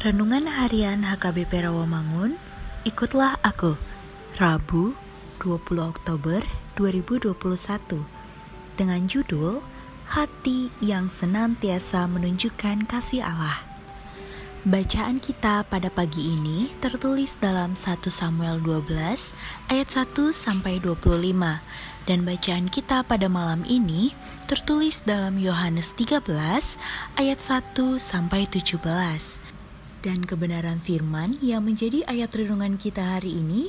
Renungan Harian HKBP Rawamangun, ikutlah aku. Rabu, 20 Oktober 2021. Dengan judul Hati yang senantiasa menunjukkan kasih Allah. Bacaan kita pada pagi ini tertulis dalam 1 Samuel 12 ayat 1 sampai 25 dan bacaan kita pada malam ini tertulis dalam Yohanes 13 ayat 1 sampai 17. Dan kebenaran firman yang menjadi ayat renungan kita hari ini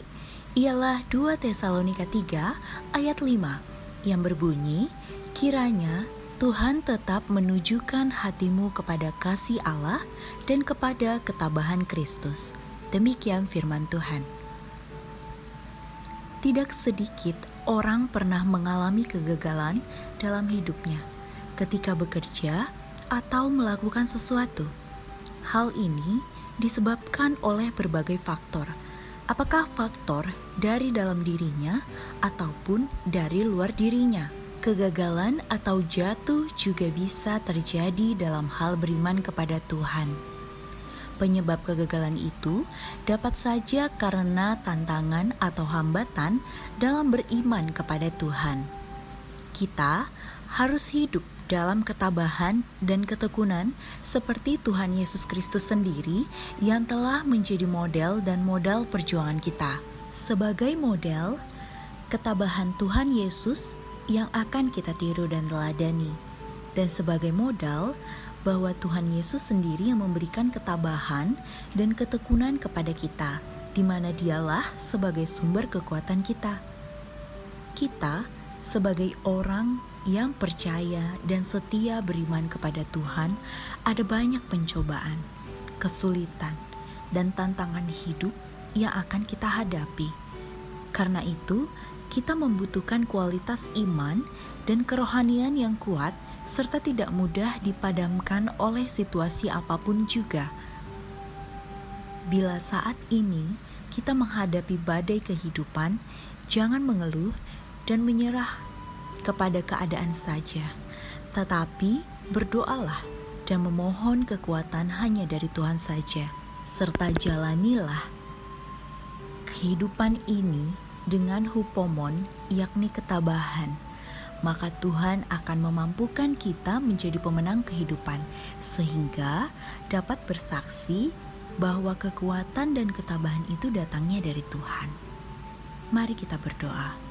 ialah 2 Tesalonika 3 ayat 5 yang berbunyi, Kiranya Tuhan tetap menunjukkan hatimu kepada kasih Allah dan kepada ketabahan Kristus. Demikian firman Tuhan. Tidak sedikit orang pernah mengalami kegagalan dalam hidupnya ketika bekerja atau melakukan sesuatu. Hal ini disebabkan oleh berbagai faktor. Apakah faktor dari dalam dirinya ataupun dari luar dirinya? Kegagalan atau jatuh juga bisa terjadi dalam hal beriman kepada Tuhan. Penyebab kegagalan itu dapat saja karena tantangan atau hambatan dalam beriman kepada Tuhan. Kita harus hidup dalam ketabahan dan ketekunan seperti Tuhan Yesus Kristus sendiri yang telah menjadi model dan modal perjuangan kita. Sebagai model, ketabahan Tuhan Yesus yang akan kita tiru dan teladani. Dan sebagai modal bahwa Tuhan Yesus sendiri yang memberikan ketabahan dan ketekunan kepada kita, di mana dialah sebagai sumber kekuatan kita. Kita sebagai orang yang percaya dan setia beriman kepada Tuhan, ada banyak pencobaan, kesulitan, dan tantangan hidup yang akan kita hadapi. Karena itu, kita membutuhkan kualitas iman dan kerohanian yang kuat, serta tidak mudah dipadamkan oleh situasi apa pun juga. Bila saat ini kita menghadapi badai kehidupan, jangan mengeluh dan menyerah kepada keadaan saja, tetapi berdoalah dan memohon kekuatan hanya dari Tuhan saja, serta jalanilah kehidupan ini dengan hupomon, yakni ketabahan, maka Tuhan akan memampukan kita menjadi pemenang kehidupan, sehingga dapat bersaksi bahwa kekuatan dan ketabahan itu datangnya dari Tuhan. Mari kita berdoa.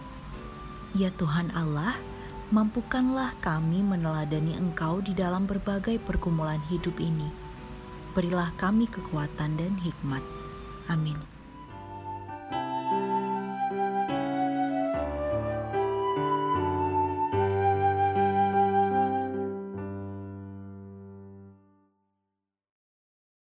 Ya Tuhan Allah, mampukanlah kami meneladani Engkau di dalam berbagai pergumulan hidup ini. Berilah kami kekuatan dan hikmat. Amin.